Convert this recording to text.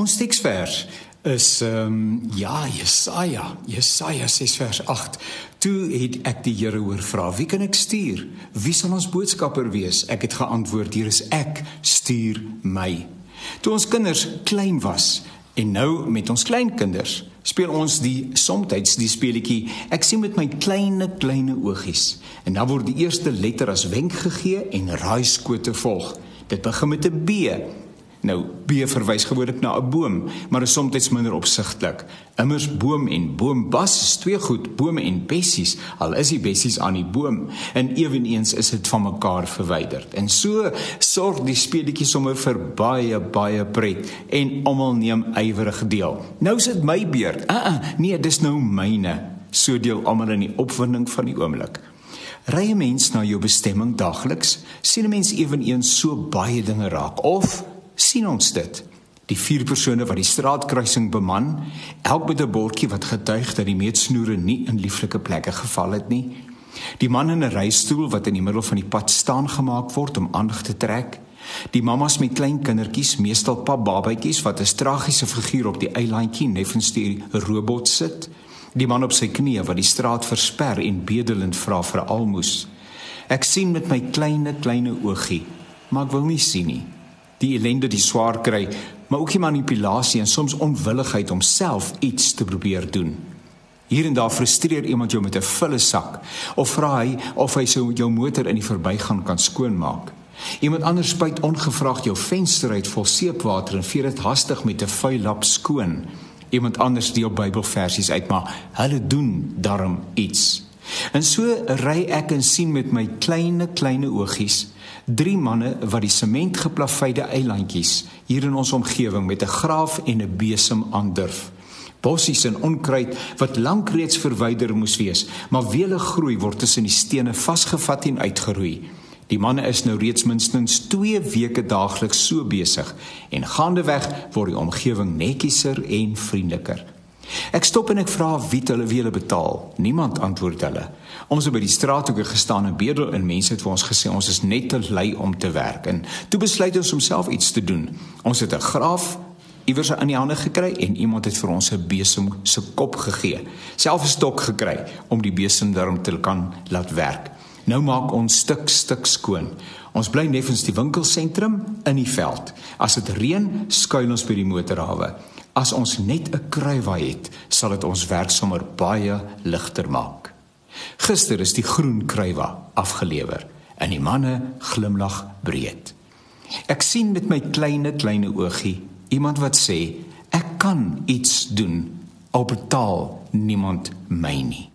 Ons teksvers is ehm um, ja, Jesaja, Jesaja 6 vers 8. Toe het ek die Here hoor vra, wie kan ek stuur? Wie sal ons boodskapper wees? Ek het geantwoord, hier is ek, stuur my. Toe ons kinders klein was en nou met ons kleinkinders speel ons die somtyds die speletjie ek sien met my kleine kleine oogies en dan word die eerste letter as wenk gegee en raaiskote volg dit begin met 'n B Nou B verwys gewoonlik na 'n boom, maar is soms minder opsigtelik. Immers boom en boombas is twee goed, bome en bessies, al is die bessies aan die boom en ewenigs is dit van mekaar verwyder. En so sorg die speletjie sommer vir baie baie pret en almal neem ywerig deel. Nou is dit my beurt. Uh uh, nee, dis nou myne. So deel almal in die opwinding van die oomblik. Ry 'n mens na jou bestemming dagliks, sien 'n mens ewenigs so baie dinge raak of sien ons dit. Die vier persone wat die straatkruising beman, elk met 'n bordjie wat getuig dat die meetsnoere nie in lieflike plekke geval het nie. Die man in 'n reistool wat in die middel van die pad staan gemaak word om aandag te trek. Die mammas met klein kindertjies, meestal pap babatjies wat 'n tragiese figuur op die eilandjie neffens die robot sit. Die man op sy knieë wat die straat versper en bedelend vra vir almoes. Ek sien met my kleine kleine oogie, maar ek wil nie sien nie die ellende die swaar kry, maar ook die manipulasie en soms onwilligheid om self iets te probeer doen. Hier en daar frustreer iemand jou met 'n volle sak of vra hy of hy sou jou motor in die verbygaan kan skoonmaak. Iemand anders spuit ongevraagd jou venster uit vol seepwater en vee dit hastig met 'n vuil lap skoon. Iemand anders deel Bybelversies uit, maar hulle doen darm iets. En so ry ek en sien met my kleine kleine oogies drie manne wat die sementgeplaveide eilandjies hier in ons omgewing met 'n graaf en 'n besem aandurf. Bossies en onkruid wat lank reeds verwyder moes wees, maar wele groei word tussen die stene vasgevat en uitgeroei. Die manne is nou reeds minstens 2 weke daagliks so besig en gaandeweg word die omgewing netjieser en vriendeliker. Ek stop en ek vra wie hulle wie hulle betaal. Niemand antwoord hulle. Ons het by die straathoeke gestaan en bedel en mense het vir ons gesê ons is net te lui om te werk en toe besluit ons om self iets te doen. Ons het 'n graaf iewers in die hande gekry en iemand het vir ons 'n besem se kop gegee. Self 'n stok gekry om die besem daarom te kan laat werk. Nou maak ons stuk stuk skoon. Ons bly neffens die winkelsentrum in die veld. As dit reën, skuil ons by die motorhawe. As ons net 'n kruiwa het, sal dit ons werk sommer baie ligter maak. Gister is die groen kruiwa afgelewer en die manne glimlag breed. Ek sien met my kleine kleine oogie iemand wat sê ek kan iets doen al betaal niemand my nie.